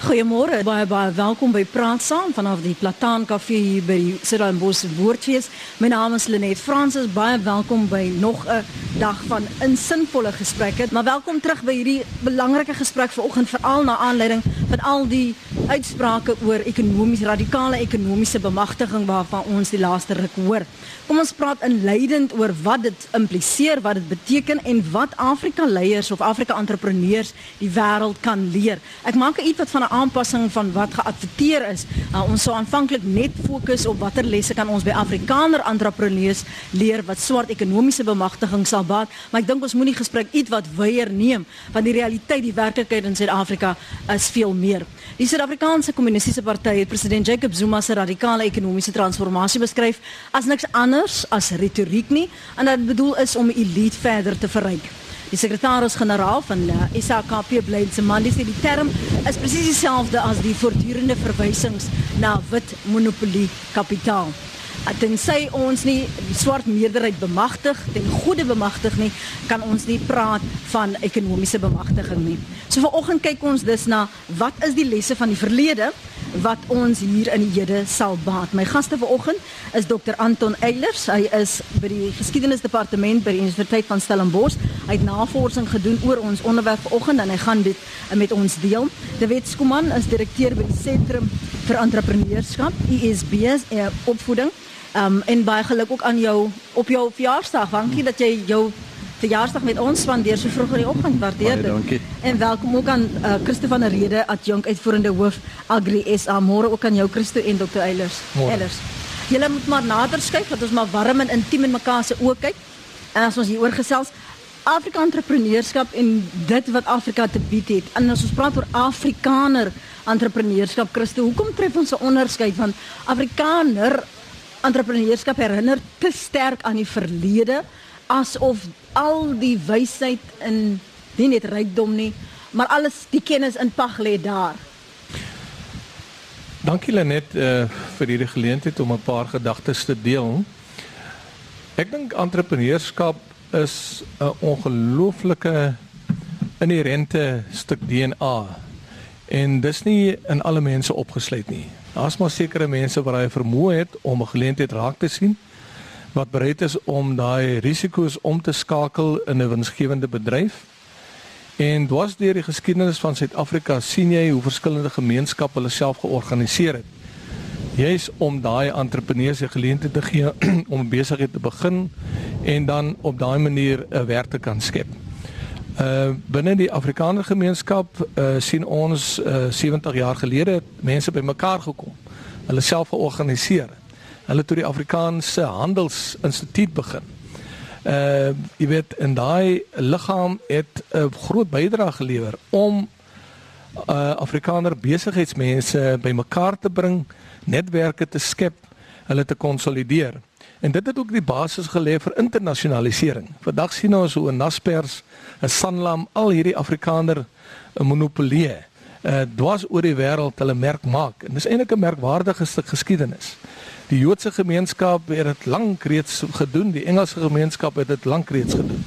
Goeiemôre, baie baie welkom by Praat Saam vanaf die Plataan Kafee hier by die Stellenbosch Woordfees. My naam is Lenet Fransis, baie welkom by nog 'n dag van insinvolle gesprekke. Maar welkom terug by hierdie belangrike gesprek vanoggend veral na aanleiding van al die uitsprake oor ekonomies radikale ekonomiese bemagtiging waarvan ons die laaste ruk hoor. Kom ons praat inleidend oor wat dit impliseer, wat dit beteken en wat Afrika leiers of Afrika entrepreneurs die wêreld kan leer. Ek maak 'n iets wat van 'n aanpassing van wat geadverteer is. Uh, ons sou aanvanklik net fokus op watter lesse kan ons by Afrikaner entrepreneurs leer wat swart ekonomiese bemagtiging sal baat, maar ek dink ons moenie gesprek iets wat weier neem want die realiteit, die werklikheid in Suid-Afrika is veel meer. Die Suid-Afrikaanse Kommunistiese Party het president Jacob Zuma se radikale ekonomiese transformasie beskryf as niks anders as retoriek nie en dit bedoel is om elite verder te verryk. Die sekretaris-generaal van die eh, SAKP Blydse Mandi sê die term is presies dieselfde as die voortdurende verwysings na wit monopolie kapitaal. Tensy ons nie die swart meerderheid bemagtig, ten goeie bemagtig nie, kan ons nie praat van ekonomiese bemagtiging nie. So vanoggend kyk ons dus na wat is die lesse van die verlede wat ons hier in die hede sal baat. My gaste vanoggend is Dr Anton Eilers. Hy is by die geskiedenisdepartement by die Universiteit van Stellenbosch. Hy het navorsing gedoen oor ons onderwerp vanoggend en hy gaan dit met ons deel. David Skuman is direkteur by die Sentrum vir Entrepreneurskap, ISB, e opvoeding. Um en baie geluk ook aan jou op jou verjaarsdag. Dankie dat jy jou verjaarsdag met ons spandeer so vroeg in die oggend. Waardeer dit. Dankie. En welkom ook aan uh, Christo van der Rede, adjunk uitvoerende hoof Agri SA. Môre ook aan jou Christo en Dr. Eilers. Eilers. Julle moet maar nader skuif dat ons maar warm en intiem in mekaar se oë kyk. En as ons hier oor gesels Afrika entrepreneurskap en dit wat Afrika te bied het. En as ons praat oor Afrikaner entrepreneurskap, Christo, hoekom tref ons 'n onderskeid van Afrikaner entrepreneurskap herinner te sterk aan die verlede asof al die wysheid in nie net rykdom nie, maar alles die kennis in pag lê daar. Dankie Lenet uh, vir hierdie geleentheid om 'n paar gedagtes te deel. Ek dink entrepreneurskap is 'n ongelooflike inherente stuk DNA. En dis nie in alle mense opgesluit nie. Daar's maar sekere mense wat hy vermoë het om 'n geleentheid raak te sien wat bereid is om daai risiko's om te skakel in 'n winsgewende bedryf. En dwars deur die geskiedenis van Suid-Afrika sien jy hoe verskillende gemeenskappe hulle self georganiseer het. Jy's om daai entrepreneurs 'n geleentheid te gee om 'n besigheid te begin en dan op daai manier 'n werk te kan skep. Uh binne die Afrikaner gemeenskap uh sien ons uh 70 jaar gelede mense bymekaar gekom. Hulle self georganiseer hulle toe die Afrikaanse Handelsinstituut begin. Uh jy weet in daai liggaam het 'n groot bydrae gelewer om uh Afrikaner besigheidsmense bymekaar te bring, netwerke te skep, hulle te konsolideer. En dit het ook die basis gelê vir internasionalisering. Vandag sien ons hoe 'n Naspers, 'n Sanlam, al hierdie Afrikaner 'n monopolie uh dwars oor die wêreld hulle merk maak. En dis eintlik 'n merkwaardige stuk geskiedenis. Die Joodse gemeenskap het dit lank reeds gedoen, die Engelse gemeenskap het dit lank reeds gedoen.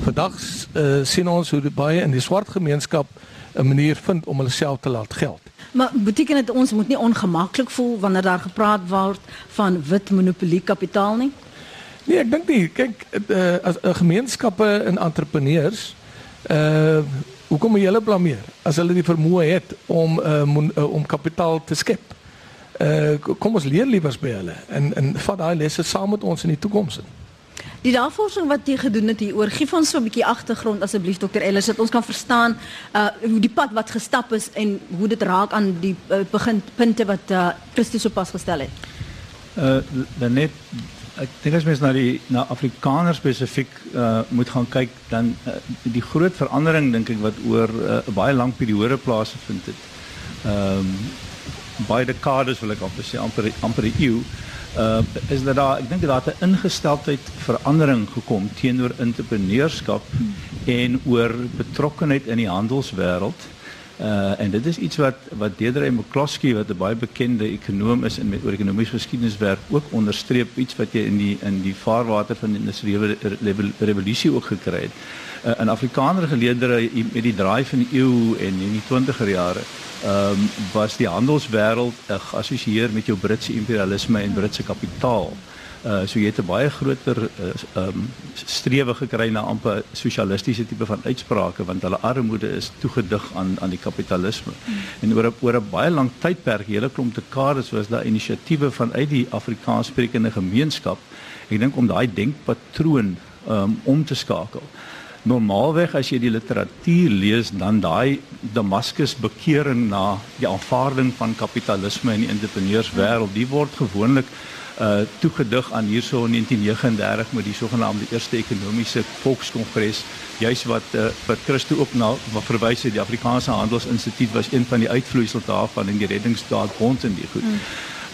Vandag uh, sien ons hoe baie in die swart gemeenskap 'n manier vind om hulle self te laat geld. Maar beteken dit ons moet nie ongemaklik voel wanneer daar gepraat word van wit monopolie kapitaal nie? Nee, ek dink nie. Kyk, uh, as 'n uh, gemeenskappe en entrepreneurs uh hoekom moet jy hulle blameer as hulle die vermoë het om uh, mon, uh om kapitaal te skep? Uh, kom ons leer liewers by hulle en en vat daai lesse saam met ons in die toekoms in. Die navorsing wat jy gedoen het hier oor gee ons so 'n bietjie agtergrond asseblief dokter Ellis dat ons kan verstaan uh hoe die pad wat gestap is en hoe dit raak aan die uh, beginpunte wat uh Christus sopas gestel het. Uh dan net ek dink as mens na die na Afrikaners spesifiek uh moet gaan kyk dan uh, die groot verandering dink ek wat oor 'n uh, baie lang periode plaasgevind het. Ehm um, baie dekades wil ek amper sê amper amper 'n eeu uh is dat daar ek dink dat daar 'n ingesteldheid verandering gekom teenoor entrepreneurskap hmm. en oor betrokkenheid in die handelswêreld Uh en dit is iets wat wat Deidre McCloskey wat 'n baie bekende ekonom is en met oor ekonomiese geskiedenis werk ook onderstreep iets wat jy in die in die vaarwater van die industriële revolusie ook gekry het. Uh, in Afrikaner geleedere met die draai van die eeu en in die 20er jare ehm um, was die handelswêreld uh, geassosieer met jou Britse imperialisme en Britse kapitaal. Uh so jy het 'n baie groter uh, um, strewe gekry na amper sosialistiese tipe van uitsprake want hulle armoede is toegedig aan aan die kapitalisme. Mm. En oor 'n oor 'n baie lang tydperk, hele klomp dekades was daar inisiatiewe vanuit die Afrikaanssprekende gemeenskap. Ek dink om daai denkpatroon um, om te skakel. Normaalweg as jy die literatuur lees, dan daai Damascus bekering na die aanvaarding van kapitalisme in die entrepreneurswêreld, die word gewoonlik uh toegedig aan hierso in 1939 met die sogenaamde eerste ekonomiese volkskongres juis wat uh, wat Christo ook na wat verwys het die Afrikaanse Handelsinstituut was een van die uitvloeisels daarvan in die reddingsdaad rond in die goed. Hmm.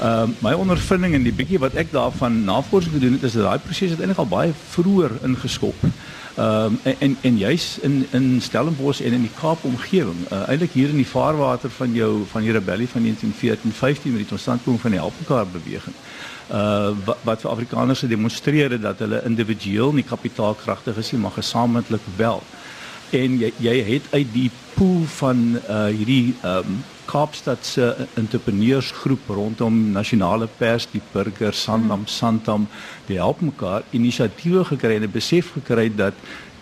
Ehm uh, my ondervinding en die bietjie wat ek daarvan navorsing gedoen het is dat daai proses het eintlik al baie vroeër ingeskop. Ehm um, en, en en juis in in Stellenbosch en in die Kaap omgewing, uh, eintlik hier in die vaarwater van jou van die rebellie van 1914-15 met die totstandkoming van die Alpekaar beweging uh wat, wat vir Afrikaners gedemonstreer het dat hulle individueel nie kapitaalkragtig is nie maar gesamentlik wel. En jy jy het uit die pool van uh hierdie um Kaapstad se entrepreneursgroep rondom nasionale pers die burger Sandam Santam die help mekaar inisiatiewe gekry en 'n besef gekry dat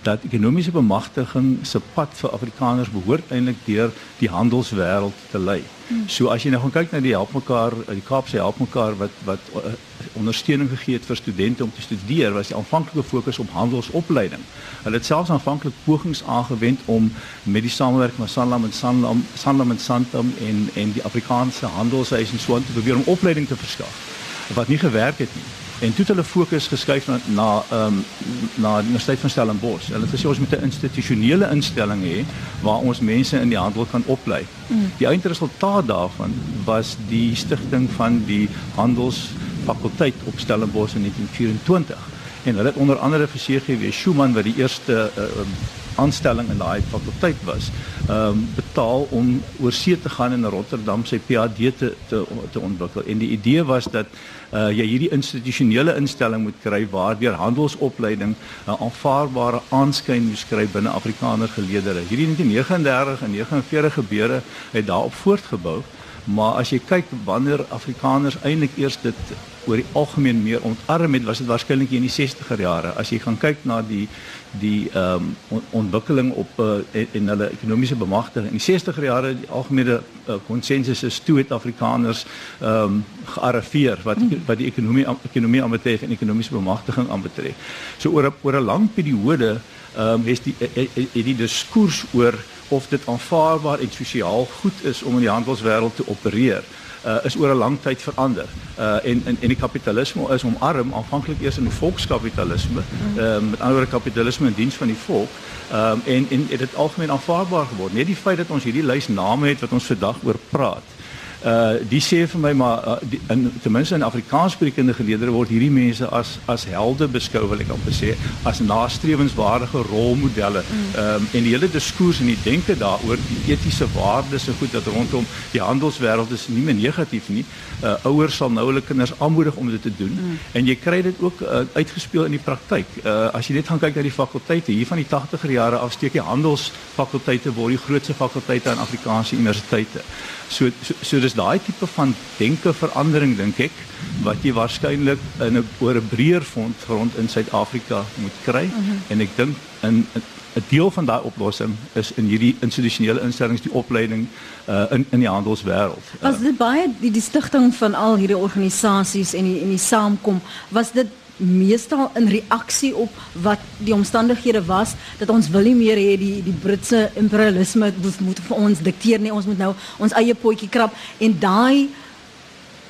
dat ekonomiese bemagtiging se pad vir Afrikaners behoort eintlik deur die handelswêreld te lei. Hmm. So as jy nou gaan kyk na die help mekaar, die Kaapse help mekaar wat wat uh, ondersteuning gegee het vir studente om te studeer, was die aanvanklike fokus op handelsopleiding. Hulle het selfs aanvanklik pogings aangewend om met die samewerking van Sanlam en Sanlam, Sanlam en Santam en en die Afrikaanse handelshuis en so aan te probeer om opleiding te verskaf wat nie gewerk het nie. En toe het hulle fokus geskuif na na ehm um, na die Universiteit van Stellenbosch. Hulle het gesê ons moet 'n institusionele instelling hê waar ons mense in die handel kan oplei. Mm. Die eindresultaat daarvan was die stigting van die handelsfakulteit op Stellenbosch in 1924. En hulle het onder andere vir CGW Schumann wat die eerste uh, aanstelling in daai fakulteit was, ehm um, betaal om oor see te gaan en in Rotterdam sy PhD te te te ontwikkel. En die idee was dat uh jy hierdie institusionele instelling moet kry waardeur handelsopleiding 'n uh, aanvaarbare aanskyn moet kry binne Afrikaner geleedere. Hierdie 1939 en 49 gebeure het daarop voortgebou. Maar as jy kyk wanneer Afrikaners eintlik eers dit oor die algemeen meer ontarm het, was dit waarskynlik in die 60er jare. As jy gaan kyk na die die ehm um, ontwikkeling op uh, en, en hulle ekonomiese bemagtiging in die 60er jare die algemene konsensus uh, is toe het Afrikaners ehm um, gearriveer wat die, wat die ekonomie ekonomie aanbetref en ekonomiese bemagtiging aanbetref. So oor oor 'n lang periode ehm um, is die het die diskurs oor of dit aanvaarbaar en sosiaal goed is om in die handelswêreld te opereer uh, is oor 'n lang tyd verander. Uh, en, en en die kapitalisme is omarm aanvanklik eers in volkskapitalisme, uh, met ander woorde kapitalisme in diens van die volk. Um, en en dit het algemeen aanvaarbaar geword. Net die feit dat ons hierdie lys name het wat ons vandag oor praat uh die sê vir my maar uh, die, in ten minste in Afrikaanssprekende geleedere word hierdie mense as as helde beskou wil ek amper sê as nastrewenswaardige rolmodelle. Mm. Ehm um, en die hele diskurs en die denke daaroor die etiese waardes en goed dat rondom die handelswêreld is nie meer negatief nie. Uh ouers sal nou hulle kinders aanmoedig om dit te doen mm. en jy kry dit ook uh, uitgespeel in die praktyk. Uh as jy net gaan kyk na die fakulteite hier van die 80er jare af steek die handelsfakulteite word die grootste fakulteite aan Afrikaanse universiteite. So so, so dis daai tipe van denke verandering dink ek wat jy waarskynlik in 'n oor 'n breër front grond in Suid-Afrika moet kry uh mhm. -huh. en ek dink in 'n deel van daai oplossing is in hierdie institusionele instellings die opleiding uh, in in die handelswêreld. Was dit baie die, die stigting van al hierdie organisasies en die en die saamkom was dit meestal in reaksie op wat die omstandighede was dat ons wil nie meer hê die die Britse imperialisme moet, vir ons dikteer nie. Ons moet nou ons eie potjie krap. En daai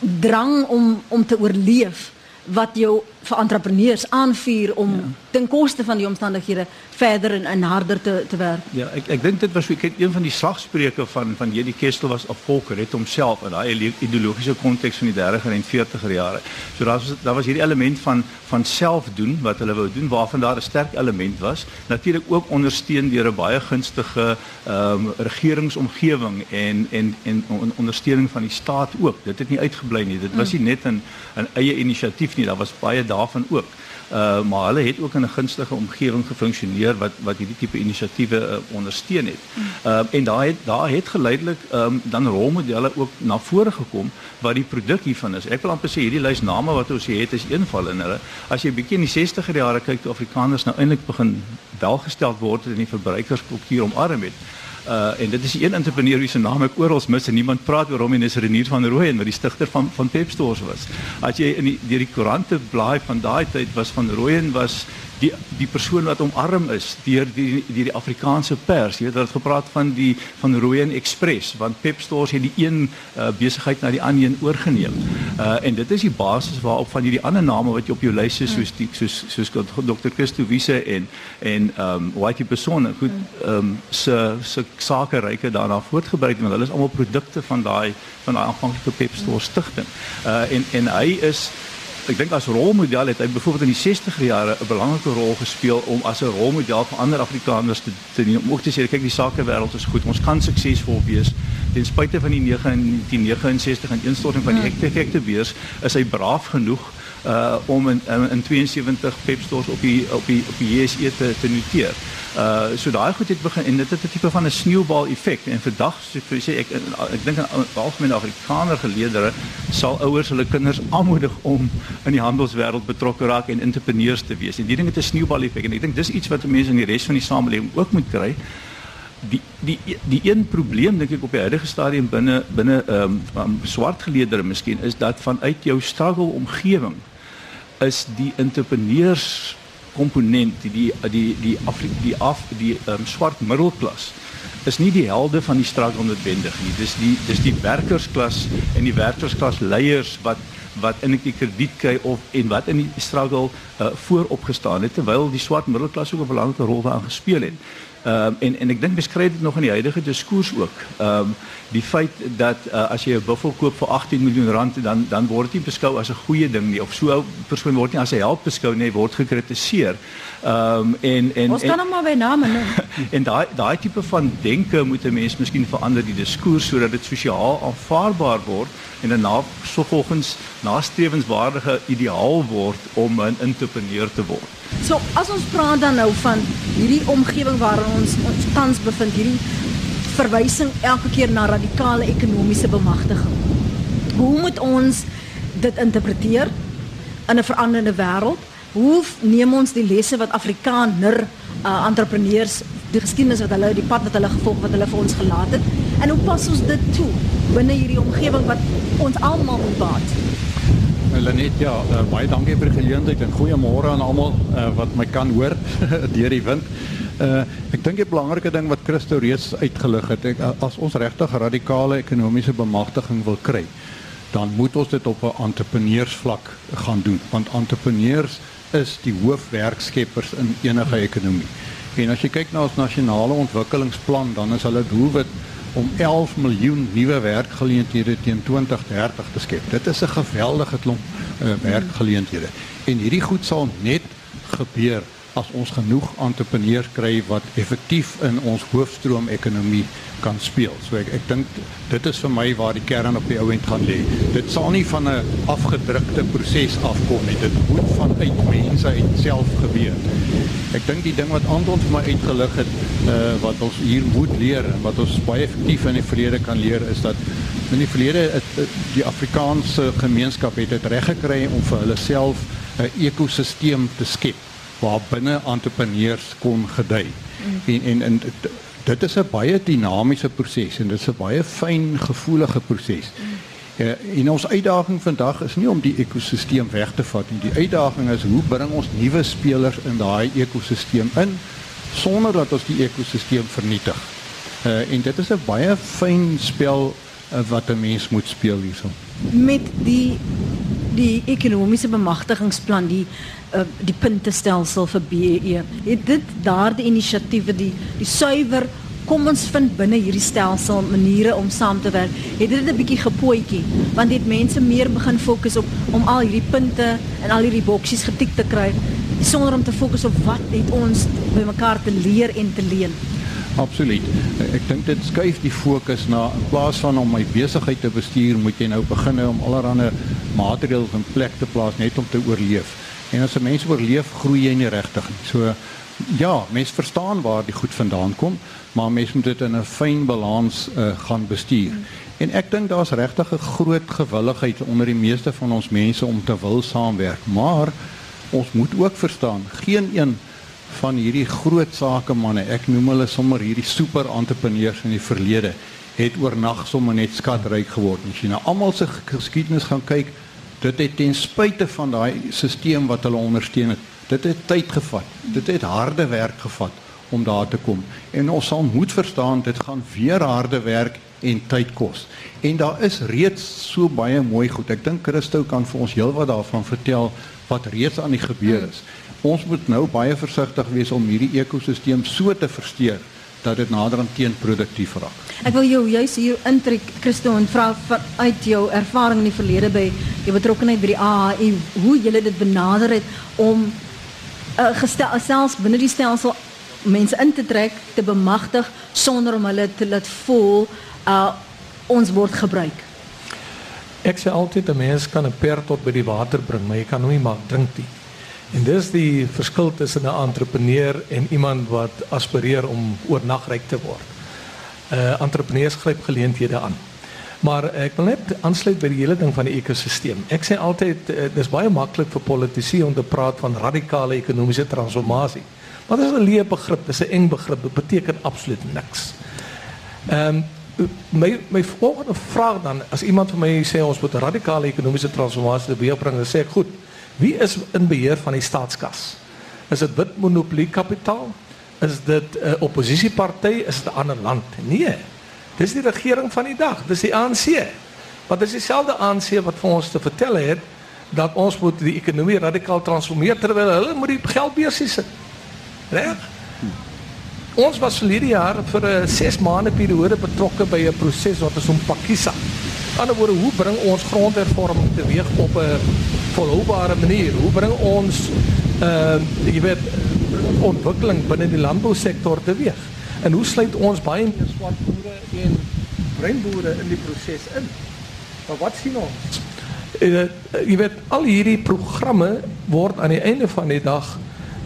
drang om om te oorleef wat jou vir entrepreneurs aanvuur om ja. ten koste van die omstandighede verder en, en harder te te werk. Ja, ek ek dink dit was ek het een van die slagspreuke van van J.D. Kestell was op Volker het homself in daai ideologiese konteks van die 30er en 40er jare. So daar was daar was hierdie element van van self doen wat hulle wou doen waarvan daar 'n sterk element was. Natuurlik ook ondersteun deur 'n baie gunstige ehm um, regeringsomgewing en en en ondersteuning van die staat ook. Dit het nie uitgebly nie. Dit was nie net 'n 'n eie inisiatief nie. Daar was baie daarvan ook. Uh maar hulle het ook in 'n gunstige omgewing gefunksioneer wat wat hierdie tipe inisiatiewe uh, ondersteun het. Uh en daar het daar het geleidelik um dan rolmodelle ook na vore gekom wat die produk hiervan is. Ek wil amper sê hierdie lys name wat ons hier het is eenval in hulle. As jy bietjie in die 60er jare kyk toe Afrikaners nou eintlik begin welgestel word en die verbruikerskultuur omarm het. Uh en dit is een entrepreneur wie se naam ek oral mis en niemand praat oor hom en dis Renier van Rooyen wat die stigter van van Pep Stores was. As jy in die deur die koerante blaai van daai tyd was van Rooyen was die die persoon wat omarm is deur die deur die Afrikaanse pers. Jy weet hulle het gepraat van die van Rooyen Express want Pep Stores het die een uh, besigheid na die ander een oorgeneem. Uh en dit is die basis waarop van hierdie ander name wat jy op jou lys is soos die soos soos Dr. Christo Wiese en en ehm um, Whitey Persone goed ehm um, se se sake ryke daarna voortgebring want hulle is almal produkte van daai van daai aanvanklike Pep Stores stigting. Uh en en hy is ek dink as rolmodel het hy byvoorbeeld in die 60er jare 'n belangrike rol gespeel om as 'n rolmodel vir ander Afrikaners te te om ook te sê kyk die sakewêreld is goed. Ons kan suksesvol wees. Ten spyte van die 1969 en instorting van die effekte beurs is hy braaf genoeg uh om in in 72 Pep stores op die op die op die JSE te te noteer. Uh so daai goed het begin en dit het 'n tipe van 'n sneeubal effek en vandag so sê ek ek dink aan algemene Afrikaner geleerdere sal ouers hulle kinders aanmoedig om in die handelswêreld betrokke raak en entrepreneurs te wees. En die ding het 'n sneeubal effek en ek dink dis iets wat mense in die res van die samelewing ook moet kry die die die een probleem dink ek op die huidige stadium binne binne ehm um, swart geleerdere miskien is dat vanuit jou struggle omgewing is die entrepreneurs komponent die die die die af die af die um, swart middelklas is nie die helde van die struggle noodwendig nie dis die dis die werkersklas en die werkersklas leiers wat wat in die krediet kry of en wat in die struggle uh, voorop gestaan het terwyl die swart middelklas ook 'n belangrike rol daarin gespeel het. Ehm um, en en ek dink beskryf dit nog in die huidige diskurs ook. Ehm um, die feit dat uh, as jy 'n buffel koop vir 18 miljoen rand dan dan word dit beskou as 'n goeie ding nie of so 'n persoon word nie as 'n held beskou nie, word gekritiseer. Ehm um, en en Ons kan hom maar by name noem. en daai daai tipe van denke moet 'n mens miskien verander die diskurs sodat dit sosiaal aanvaarbaar word en 'n na so volgens nastrewenswaardige ideaal word om 'n entrepreneur te word. So as ons praat dan nou van hierdie omgewing waarin ons ons tans bevind, hierdie verwysing elke keer na radikale ekonomiese bemagtiging. Hoe moet ons dit interpreteer in 'n veranderende wêreld? Hoe neem ons die lesse wat Afrikaner uh, entrepreneurs die geskiedenis wat hulle die pad wat hulle gevolg wat hulle vir ons gelaat het en hoe pas ons dit toe binne hierdie omgewing wat ons almal moet baat? Lenet, ja, uh, baie dankie vir die geleentheid en goeiemôre aan almal uh, wat my kan hoor deur die wind. Uh, ek dink die belangrike ding wat Christo reeds uitgelig het, ek, as ons regtig radikale ekonomiese bemagtiging wil kry, dan moet ons dit op 'n entrepreneursvlak gaan doen, want entrepreneurs is die hoofwerkskeppers in enige ekonomie. En as jy kyk na ons nasionale ontwikkelingsplan, dan is hulle doelwit om 11 miljoen nuwe werkgeleenthede teen 2030 te skep. Dit is 'n geweldige klomp uh, werkgeleenthede. En hierdie goed sal net gebeur as ons genoeg entrepreneurs kry wat effektief in ons hoofstroom ekonomie kan speel. So ek ek dink dit is vir my waar die kern op die ou end gaan lê. Dit sal nie van 'n afgedrukte proses afkom nie. Dit moet vanuit mense uit self gebeur. Ek dink die ding wat Anton vir my uitgelig het, uh, wat ons hier moet leer en wat ons baie effektief in die verlede kan leer is dat in die verlede het, het die Afrikaanse gemeenskap het dit reg gekry om vir hulle self 'n ekosisteem te skep waar binne entrepreneurs kon gedei. Mm. En en en dit is 'n baie dinamiese proses en dit is 'n baie fyn gevoelige proses. Mm. Uh, en ons uitdaging vandag is nie om die ekosisteem weg te vat nie. Die uitdaging is hoe bring ons nuwe spelers in daai ekosisteem in sonder dat ons die ekosisteem vernietig. Uh, en dit is 'n baie fyn spel uh, wat 'n mens moet speel hierso. Met die die ekonomiese bemagtigingsplan die uh, die puntestelsel vir BEE. Het dit daardie inisiatiewe die die suiwer kom ons vind binne hierdie stelsel maniere om saam te werk. Het dit 'n bietjie gepootjie want dit mense meer begin fokus op om al hierdie punte en al hierdie boksies getik te kry sonder om te fokus op wat het ons by mekaar te leer en te leen. Absoluut. Ek dink dit skuif die fokus na in plaas van om my besigheid te bestuur, moet jy nou begin om allerlei maatreëls in plek te plaas net om te oorleef. En as 'n mens oorleef, groei jy nie regtig nie. So ja, mens verstaan waar die goed vandaan kom, maar mens moet dit in 'n fyn balans uh, gaan bestuur. En ek dink daar's regtig 'n groot gewilligheid onder die meeste van ons mense om te wil saamwerk, maar ons moet ook verstaan, geen een van hierdie groot sakemanne, ek noem hulle sommer hierdie super entrepreneurs in die verlede, het oornag sommer net skatryk geword. As jy na almal se geskiedenis gaan kyk, dit het ten spyte van daai stelsel wat hulle ondersteun het, dit het tyd gevat. Dit het harde werk gevat om daar te kom. En ons sal moet verstaan dit gaan weer harde werk en tyd kos. En daar is reeds so baie mooi goed. Ek dink Christo kan vir ons heelwat daarvan vertel wat reeds aan die gebeur is. Ons moet nou baie versigtig wees om hierdie ekosisteem so te versteur dat dit nader aan teenproduktief raak. Ek wil jou juis hier intrek Christo en vra uit jou ervaring in die verlede by jou betrokkeheid by die AHI hoe jy dit benader het om uh, gestel selfs binne die stelsel mense in te trek, te bemagtig sonder om hulle te laat voel uh ons word gebruik. Ek sê altyd 'n mens kan 'n perd tot by die water bring, maar jy kan hom nie maak drink nie. En dis die verskil tussen 'n entrepreneur en iemand wat aspireer om oornag ryk te word. uh, Entrepreneurs gryp geleenthede aan. Maar ek wil net aansluit by die hele ding van die ekosisteem. Ek sê altyd uh, dis baie maklik vir politici om te praat van radikale ekonomiese transformasie. Maar dit is 'n leë begrip, dis 'n eng begrip. Dit beteken absoluut niks. Ehm my my volgende vraag dan as iemand vir my sê ons moet 'n radikale ekonomiese transformasie teweegbring, dan sê ek goed. Wie is in beheer van die staatskas? Is dit wit monopolie kapitaal? Is dit 'n oppositieparty? Is dit 'n ander land? Nee. Dis die regering van die dag. Dis die ANC. Want dis dieselfde ANC wat vir ons te vertel het dat ons moet die ekonomie radikaal transformeer terwyl hulle moet die geldbeursie sit. Reg? Ons was verlede jaar vir 'n 6 maande periode betrokke by 'n proses wat ons om Pakisa. Aan die woorde, hoe bring ons grondhervorming teweeg op 'n volhoubare manier? Hoe bring ons ehm uh, jy weet ontwikkeling binne die landbousektor teweeg? En hoe sluit ons baie meer swart boere en bruin boere in die proses in? Maar wat sien ons? Uh, jy weet al hierdie programme word aan die einde van die dag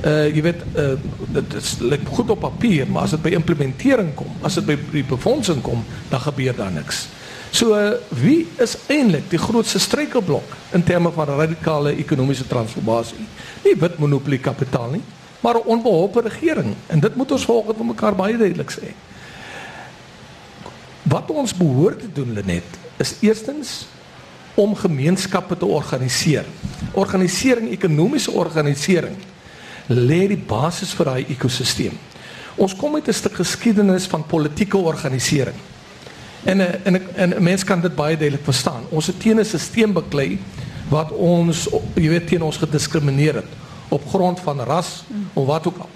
uh jy weet uh dit is lyk goed op papier, maar as dit by implementering kom, as dit by die befondsing kom, dan gebeur daar niks. So wie is eintlik die grootste struikelblok in terme van radikale ekonomiese transformasie? Nie wit monopolie kapitaal nie, maar 'n onbeholpe regering en dit moet ons volgens van mekaar baie duidelik sê. Wat ons behoort te doen Lenet is eerstens om gemeenskappe te organiseer. Organisering, ekonomiese organisering lê die basis vir daai ekosisteem. Ons kom met 'n stuk geskiedenis van politieke organisering. En eh, en en 'n mens kan dit baie duidelik verstaan. Ons het teen 'n stelsel beklei wat ons jy weet teen ons gediskrimineer het op grond van ras of wat ook al.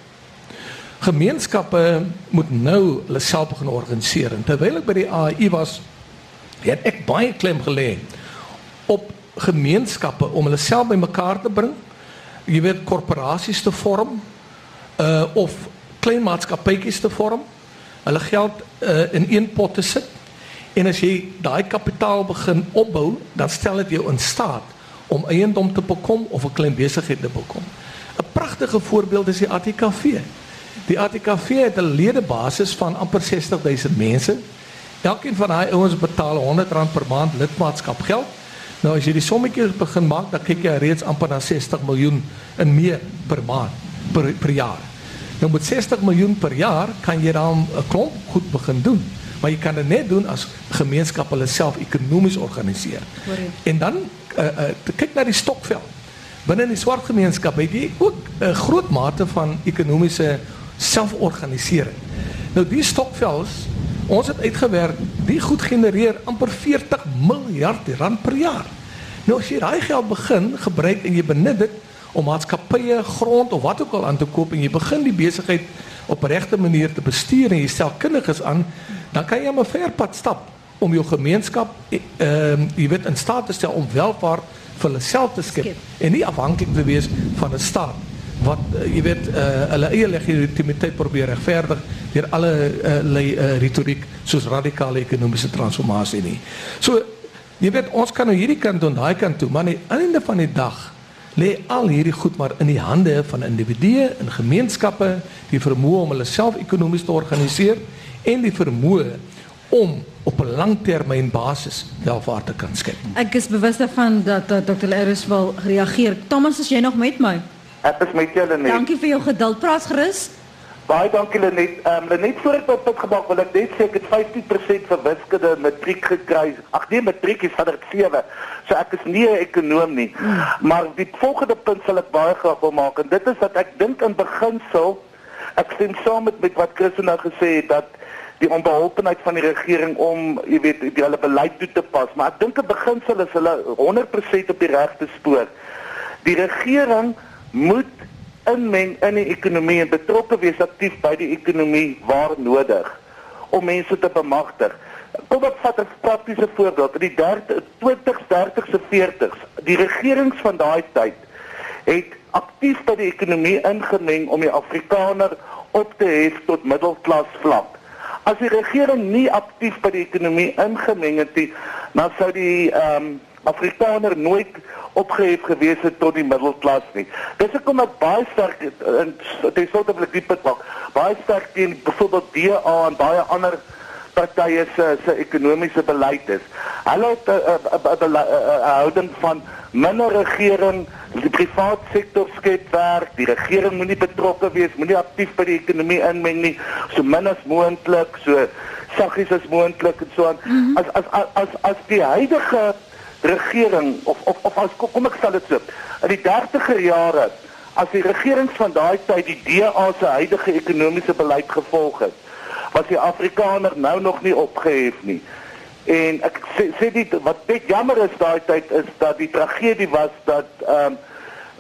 Gemeenskappe moet nou hulle self begin organiseer. Terwyl ek by die AI was, het ek baie klem gelê op gemeenskappe om hulle self bymekaar te bring jy weet korporasies te vorm uh of klein maatskappytjies te vorm. Hulle geld uh in een pot te sit. En as jy daai kapitaal begin opbou, dan stel dit jou in staat om eiendom te bekom of 'n klein besigheid te bekom. 'n Pragtige voorbeeld is die ATKV. Die ATKV het 'n ledebasis van amper 60000 mense. Elkeen van daai ouens betaal R100 per maand lidmaatskap geld Nou as jy die sommetjies begin maak, dan kyk jy reeds amper na 60 miljoen in meer per maand per per jaar. Nou met 60 miljoen per jaar kan jy dan 'n klomp goed begin doen. Maar jy kan dit net doen as gemeenskap hulle self ekonomies organiseer. En dan uh, uh, kyk na die stokvel. Binne die swart gemeenskap het jy ook 'n groot mate van ekonomiese selforganisering. Nou die stokvels Ons het uitgewerk, die goed genereer amper 40 miljard rand per jaar. Nou as jy daai geld begin gebruik en jy benut dit om maatskappye, grond of wat ook al aan te koop en jy begin die besigheid op 'n regte manier te bestuur en jy stel kundiges aan, dan kan jy 'n ver pad stap om jou gemeenskap ehm uh, jy weet in staat te stel om welvaart vir hulle self te skep, en nie afhanklik te wees van 'n staat wat uh, jy weet uh, hulle eie legitimiteit probeer regverdig deur alle uh, uh, retoriek soos radikale ekonomiese transformasie nie. So jy weet ons kan nou hierdie kant en daai kant toe, maar aan die einde van die dag lê al hierdie goed maar in die hande van individue en gemeenskappe die vermoë om hulle self ekonomies te organiseer en die vermoë om op 'n langtermyn basis welvaart te kan skep. Ek is bewus daarvan dat, dat Dr. Eris wil reageer. Thomas, is jy nog met my? Ek is met julle net. Dankie vir jou geduld. Praat gerus. Baie dankie Lenet. Ehm um, Lenet voor ek op pad gemaak wil ek net sê ek het 15% vir wiskunde matriek gekry. Ag nee, matriek is van 7. So ek is nie 'n ekonom nie. Maar die volgende punt sal ek baie graag wil maak en dit is dat ek dink in beginsel ek stem saam met, met wat Chris nou gesê het dat die onbeholpenheid van die regering om, jy weet, die hulle beleid toe te pas, maar ek dink in beginsel is hulle 100% op die regte spoor. Die regering moet inmeng in die ekonomie en betrokke wees aktief by die ekonomie waar nodig om mense te bemagtig. Kom ek vat 'n praktiese voorbeeld. In die 20s, 30s en 40s, die regerings van daai tyd het aktief by die ekonomie ingemeng om die Afrikaner op te hef tot middelklas vlak. As die regering nie aktief by die ekonomie ingemeng het nie, dan sou die ehm um, Afrikaner nooit opgehef gewees het tot die middelklas nie. Dis ek kom ek baie sterk in die soort van die punt maak. Baie sterk teen byvoorbeeld DA en baie ander partye se se ekonomiese beleid is. Hulle het 'n houding van minder regering, die private sektor skep werk, die regering moenie betrokke wees, moenie aktief by die ekonomie inmeng nie, so min as moontlik, so saggies as moontlik en so aan. Mm -hmm. As as as as die huidige regering of of of as kom ek stel dit so in die 30er jare as die regerings van daai tyd die DA se huidige ekonomiese beleid gevolg het was die afrikaner nou nog nie opgehef nie. En ek sê, sê dit wat net jammer is daai tyd is dat die tragedie was dat ehm um,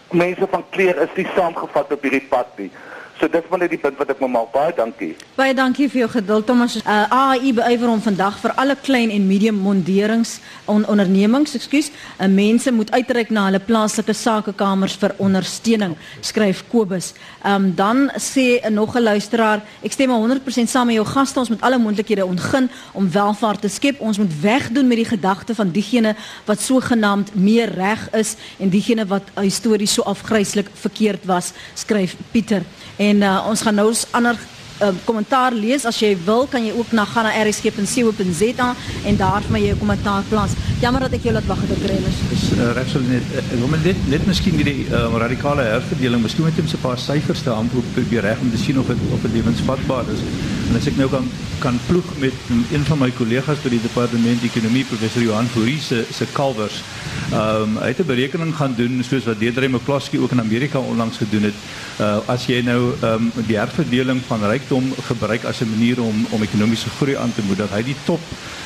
mense van kleur is nie saamgevat op hierdie pad nie So dis maar net die punt wat ek moet maak. Baie dankie. Baie dankie vir jou geduld Thomas. Uh, AI beywer om vandag vir alle klein en medium monderings on ondernemings, ekskuus, uh, mense moet uitreik na hulle plaaslike sakekamers vir ondersteuning, skryf Kobus. Um, dan sê 'n nog 'n luisteraar, ek stem 100% saam met jou gaste, ons moet alle moontlikhede ontgin om welvaart te skep. Ons moet wegdoen met die gedagte van diegene wat sogenaamd meer reg is en diegene wat histories so afgryslik verkeerd was, skryf Pieter. En uh, ons gaan nou 'n ander uh, kommentaar lees as jy wil kan jy ook na gaan na rsg.co.za en daar vir my jou kommentaar plaas. Jammer dat ek jou laat wag het, Krenus. Dis uh, reg so net ek wil net net miskien die uh, radikale herverdeling, miskien moet jy net 'n paar syfers te antwoord probeer reg om te sien of dit of dit lewensvatbaar is. En as ek nou kan kan ploeg met een van my kollegas by die departement ekonomie professor Johan Fourie se se kalvers. Ehm um, hy het 'n berekening gaan doen soos wat Deidre McCloskey ook in Amerika onlangs gedoen het. Uh as jy nou ehm um, die herverdeling van rykdom gebruik as 'n manier om om ekonomiese groei aan te moedig. Hy het die top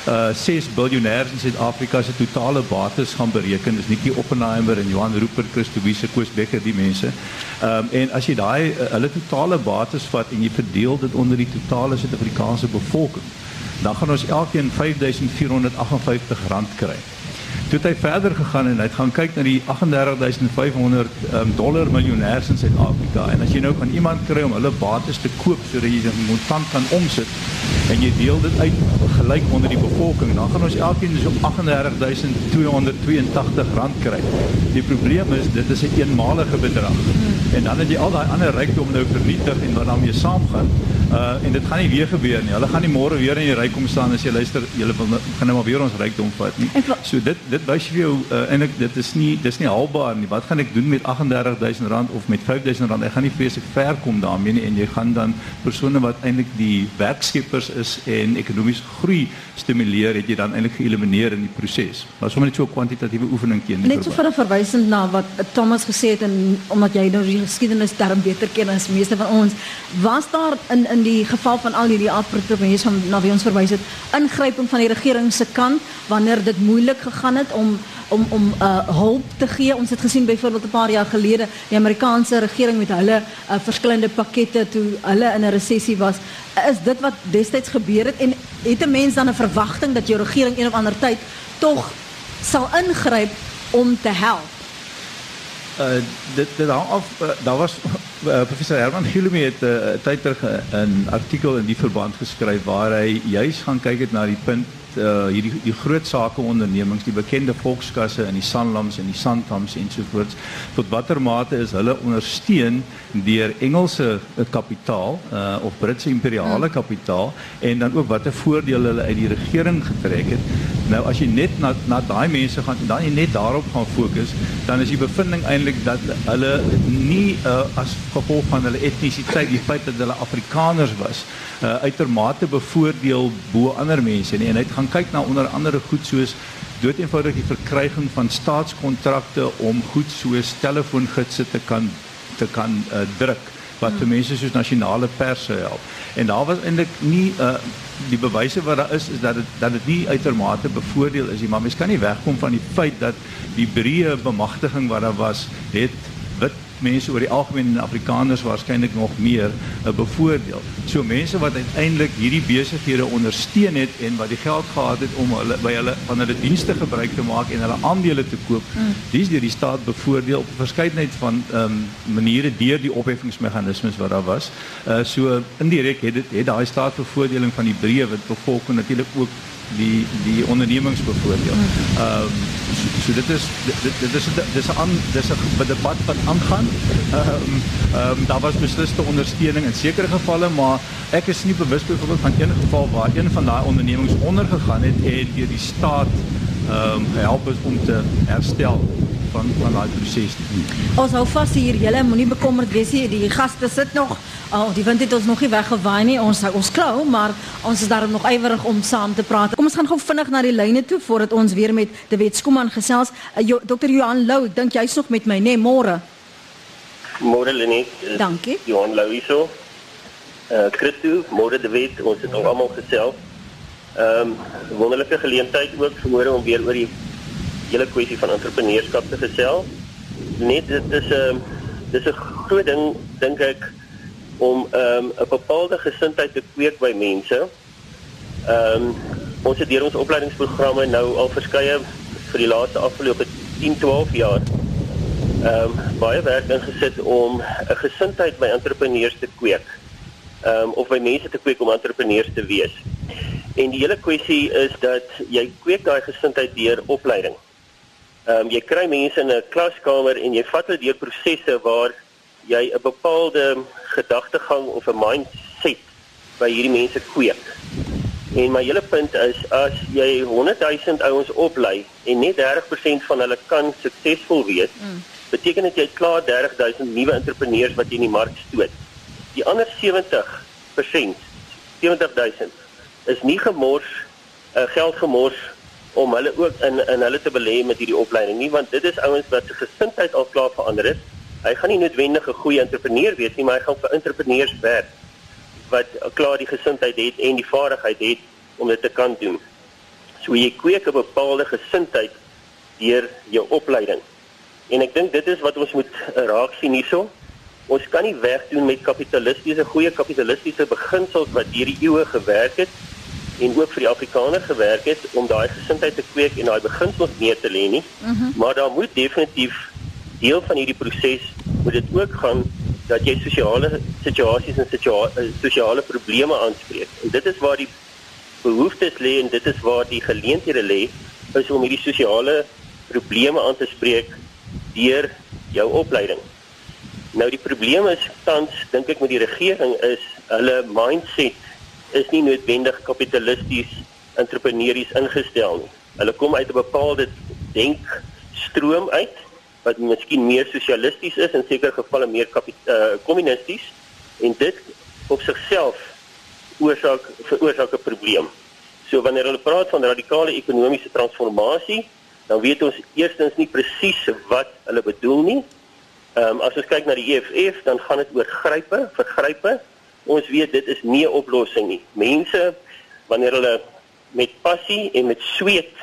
uh 6 biljoenêers in Suid-Afrika se totale bates gaan bereken. Dis Nikki Oppenheimer en Johan Rupert, Christo Wiese, Koos Becker die mense. Ehm um, en as jy daai uh, hulle totale bates vat en jy verdeel dit onder die totale Suid-Afrikaanse bevolking, dan gaan ons elkeen 5458 rand kry. Toe het hy verder gegaan en hy het gaan kyk na die 38500 um, dollar miljonêers in Suid-Afrika. En as jy nou van iemand kry om hulle bates te koop sodat jy dit kontant kan omsit en jy deel dit uit gelyk onder die bevolking dan gaan ons elkeen so 38282 rand kry. Die probleem is dit is 'n een eenmalige bedrag. En dan het jy al daai ander rykdom nou vernietig en wat daarmee saamgaan. Uh en dit gaan nie weer gebeur nie. Hulle gaan nie môre weer in die rykdom staan as jy luister, julle wil gaan nou maar weer ons rykdom vat nie. So dit dit wys vir jou uh, eintlik dit is nie dis nie haalbaar nie. Wat gaan ek doen met 38000 rand of met 5000 rand? Ek gaan nie vreeslik ver kom daarmee nie en jy gaan dan persone wat eintlik die werkskeppers is en ekonomiese groei stimuleer, het jy dan eintlik geëlimineer in die proses. Maar sommer net so 'n kwantitatiewe oefening teen. Net so vir 'n verwysing na wat Thomas gesê het en omdat jy nou die geskiedenis darm beter ken as meeste van ons. Was daar in in die geval van al hierdie afprotemense van na wie ons verwys het, ingryping van die regering se kant wanneer dit moeilik gegaan het om om om uh, hulp te gee. Ons het gesien byvoorbeeld 'n paar jaar gelede die Amerikaanse regering met hulle uh, verskillende pakkette toe hulle in 'n resessie was. Is dit wat destyds gebeur het en het 'n mens dan 'n verwagting dat jou regering een of ander tyd tog sal ingryp om te help? Uh dit dit hang af uh, daar was uh, professor Herman Gilumi het 'n uh, tyd terug 'n artikel in die verband geskryf waar hy juis gaan kyk het na die punt uh, hierdie die groot sakeondernemings, die bekende volkskasse in die Sanlams en die Sandhams ensovoorts, tot watter mate is hulle ondersteun deur Engelse uh, kapitaal uh, of Britse imperiale hmm. kapitaal en dan ook watter voordele hulle uit die regering getrek het. Nou as jy net na na daai mense gaan en dan jy net daarop gaan fokus, dan is die bevinding eintlik dat hulle nie uh, as gevolg van hulle etnisiteit, die feit dat hulle Afrikaners was, uh, uitermate bevoordeel bo ander mense nie. En hy het gaan kyk na onder andere goed soos dood eenvoudig die verkryging van staatskontrakte om goed soos telefoongidse te kan te kan uh, druk wat vir mense soos nasionale pers help. En daar was eintlik nie uh die bewyse wat daar is is dat dit dat dit nie uitermate bevoordeel is nie, maar mens kan nie wegkom van die feit dat die breë bemagtiging wat daar was, het wit mense oor die algemeen en Afrikaners waarskynlik nog meer 'n uh, bevoordeel. So mense wat uiteindelik hierdie besighede ondersteun het en wat die geld gehad het om hulle by hulle van hulle dienste gebruik te maak en hulle aandele te koop, mm. dis deur die staat bevoordeel op 'n verskeidenheid van ehm um, maniere deur die opheffingsmeganismes wat daar was. Uh so indirek het dit het daai staatsbevoordeling van die breë wat bevolking natuurlik ook die die ondernemings bevoordeel. Ehm um, so, so dit is dit dit is dis 'n dis 'n debat wat aangaan. Ehm um, ehm um, daar was besliste ondersteuning in sekere gevalle, maar ek is nie bewus byvoorbeeld van een geval waar een van daai ondernemings ondergegaan het en deur die staat ehm um, gehelp is om te herstel van van daai proses. Ons hou vas hier, julle moenie bekommerd wees nie. Die gaste sit nog. Oh, die wind het ons nog nie weggewaai nie. Ons ons klou, maar ons is daarom nog ywerig om saam te praat. Kom ons gaan gou vinnig na die lyne toe voordat ons weer met De Wet Skuman gesels. Uh, jo, Dr. Johan Lou, ek dink jy's nog met my, né, nee, môre? Môre Lenet. Dankie. Johan Lou hierso. Eh uh, Christo, môre De Wet, ons het al almal gesels. Ehm um, wonderlike geleentheid ook vanmôre om weer oor die hele kwessie van entrepreneurskap te gesels. Net dit is 'n uh, dis 'n groot ding dink ek om ehm, 'n um, bepaalde gesindheid te kweek by mense. Ehm um, ons het deur ons opleidingsprogramme nou al verskeie vir die laaste afgelope 10, 12 jaar ehm um, baie werk ingesit om 'n gesindheid by entrepreneurs te kweek. Ehm um, of by mense te kweek om entrepreneurs te wees. En die hele kwessie is dat jy kweek daai gesindheid deur opleiding. Ehm um, jy kry mense in 'n klaskamer en jy vat hulle deur prosesse waar jy 'n bepaalde gedagtegang of 'n mindset by hierdie mense kweek. En my hele punt is as jy 100 000 ouens oplei en net 30% van hulle kan suksesvol wees, mm. beteken dit jy het klaar 30 000 nuwe entrepreneurs wat jy in die mark stoot. Die ander 70%, 70 000 is nie gemors uh, geld gemors om hulle ook in in hulle te belê met hierdie opleiding nie want dit is ouens wat se gesindheid al klaar verander het. Hy gaan nie noodwendig 'n goeie entrepreneur wees nie, maar hy gaan vir entrepreneurs werk wat klaar die gesindheid het en die vaardigheid het om dit te kan doen. So jy kweek 'n bepaalde gesindheid deur jou opleiding. En ek dink dit is wat ons moet raak sien hierso. Ons kan nie wegdoen met kapitalistiese goeie kapitalistiese beginsels wat hierdie eeue gewerk het en ook vir die Afrikaner gewerk het om daai gesindheid te kweek en daai beginsels neer te lê nie. Mm -hmm. Maar daar moet definitief deel van hierdie proses moet dit ook gaan dat jy sosiale situasies en eh, sosiale probleme aanspreek. En dit is waar die behoeftes lê en dit is waar die geleenthede lê is om hierdie sosiale probleme aan te spreek deur jou opleiding. Nou die probleem is tans dink ek met die regering is hulle mindset is nie noodwendig kapitalisties entrepreneurs ingestel nie. Hulle kom uit 'n bepaalde denkstroom uit wat miskien meer sosialisties is en seker gevalle meer uh, kommunisties en dit op sigself oorsaak veroorsaak 'n probleem. So wanneer hulle praat van radikale ekonomiese transformasie, dan weet ons eerstens nie presies wat hulle bedoel nie Ehm um, as ons kyk na die EFF, dan gaan dit oor grype, vergrype. Ons weet dit is nie 'n oplossing nie. Mense wanneer hulle met passie en met sweet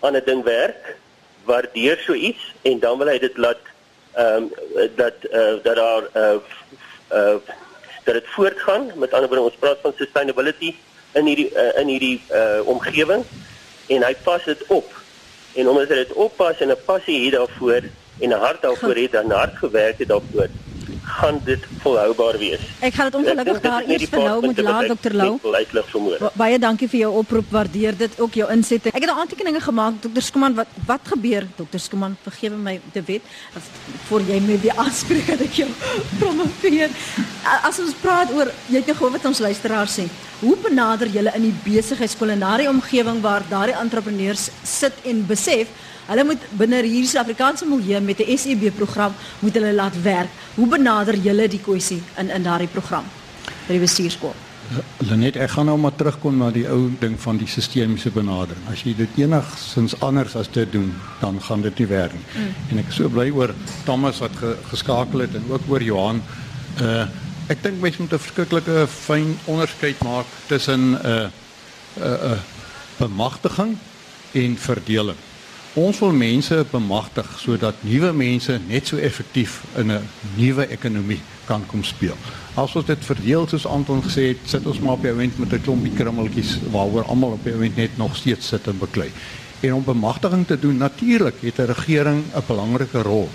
aan 'n ding werk, waardeer so iets en dan wil hy dit laat ehm um, dat uh, dat daar uh, uh dat dit voortgaan. Met ander woorde, ons praat van sustainability in hierdie uh, in hierdie uh omgewing en hy pas dit op. En omdat hy dit oppas en 'n passie het daarvoor en 'n hart daarvoor het en hard gewerk het daarvoor, gaan dit volhoubaar wees. Ek gaan dit ongelukkig daar eers vir nou moet laat Dr. Lou. Baie dankie vir jou oproep. Waardeer dit ook jou insette. Ek het 'n aantekeninge gemaak Dr. Skuman wat wat gebeur Dr. Skuman vergewe my te wet voor jy my weer aanspreek dat ek jou promoveer. As ons praat oor jy het nou gehoor wat ons luisteraars sê. Hoe benader julle in die besigheidskulinarie omgewing waar daardie entrepreneurs sit en besef Hulle moet binne hierdie Suid-Afrikaanse milieu met 'n SEB program moet hulle laat werk. Hoe benader julle die kwessie in in daardie program by die bestuurskool? Lenet, ek gaan nou maar terugkom na die ou ding van die sistemiese benadering. As jy dit enigsins anders as dit doen, dan gaan dit nie werk nie. Mm. En ek is so bly oor Thomas wat ge, geskakel het en ook oor Johan. Uh ek dink mense moet 'n verskriklike fyn onderskeid maak tussen 'n uh, 'n uh, uh, bemagtiging en verdeling. Ons wil mense bemagtig sodat nuwe mense net so effektief in 'n nuwe ekonomie kan kom speel. As ons dit verdeel soos Anton gesê het, sit ons maar op die oomblik met 'n klompie krummeltjies waaroor almal op die oomblik net nog steeds sit en beklei. En om bemagtiging te doen, natuurlik het 'n regering 'n belangrike rol.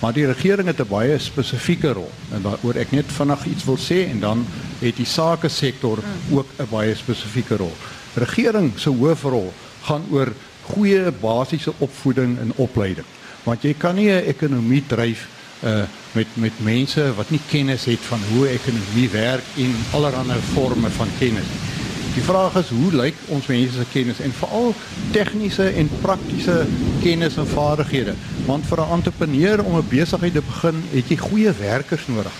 Maar die regering het 'n baie spesifieke rol en waaroor ek net vinnig iets wil sê en dan het die sake sektor ook 'n baie spesifieke rol. Regering se hoofrol gaan oor goeie basiese opvoeding en opleiding. Want jy kan nie 'n ekonomie dryf uh met met mense wat nie kennis het van hoe ekonomie werk en allerlei forme van kennis. Die vraag is hoe lyk ons mense se kennis en veral tegniese en praktiese kennis en vaardighede? Want vir 'n entrepreneur om 'n besigheid te begin, het jy goeie werkers nodig.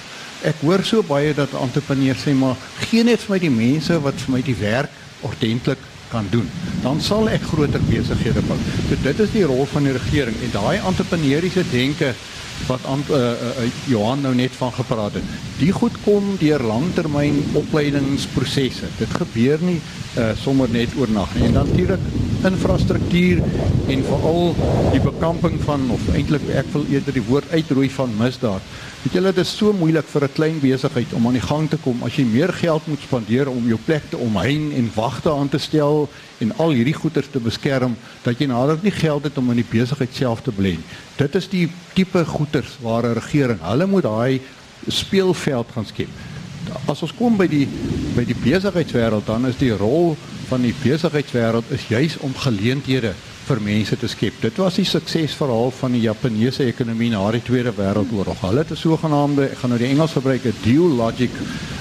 Ek hoor so baie dat entrepreneurs sê maar gee net vir my die mense wat vir my die werk ordentlik kan doen, dan sal ek groter besighede bou. So dit is die rol van die regering en daai entrepreneursiese denke wat aan uh, uh, Johan nou net van gepraat het. Die goed kom deur langtermyn opleidingsprosesse. Dit gebeur nie uh, sommer net oornag nie. En natuurlik infrastruktuur en veral die bekamping van of eintlik ek wil eerder die woord uitroei van misdaad. Weet julle dit is so moeilik vir 'n klein besigheid om aan die gang te kom as jy meer geld moet spandeer om jou plek te omheind en wagte aan te stel en al hierdie goeder te beskerm dat jy nader nie geld het om in die besigheid self te belê. Dit is die tipe goeder waar 'n regering, hulle moet daai speelveld gaan skep. As ons kom by die by die besigheidswêreld dan is die rol van die besigheidswêreld is juis om geleenthede vir mense te skep. Dit was die suksesverhaal van die Japannese ekonomie na die Tweede Wêreldoorlog. Hulle het 'n sogenaamde, ek gaan nou die Engels gebruik, 'n dual logic,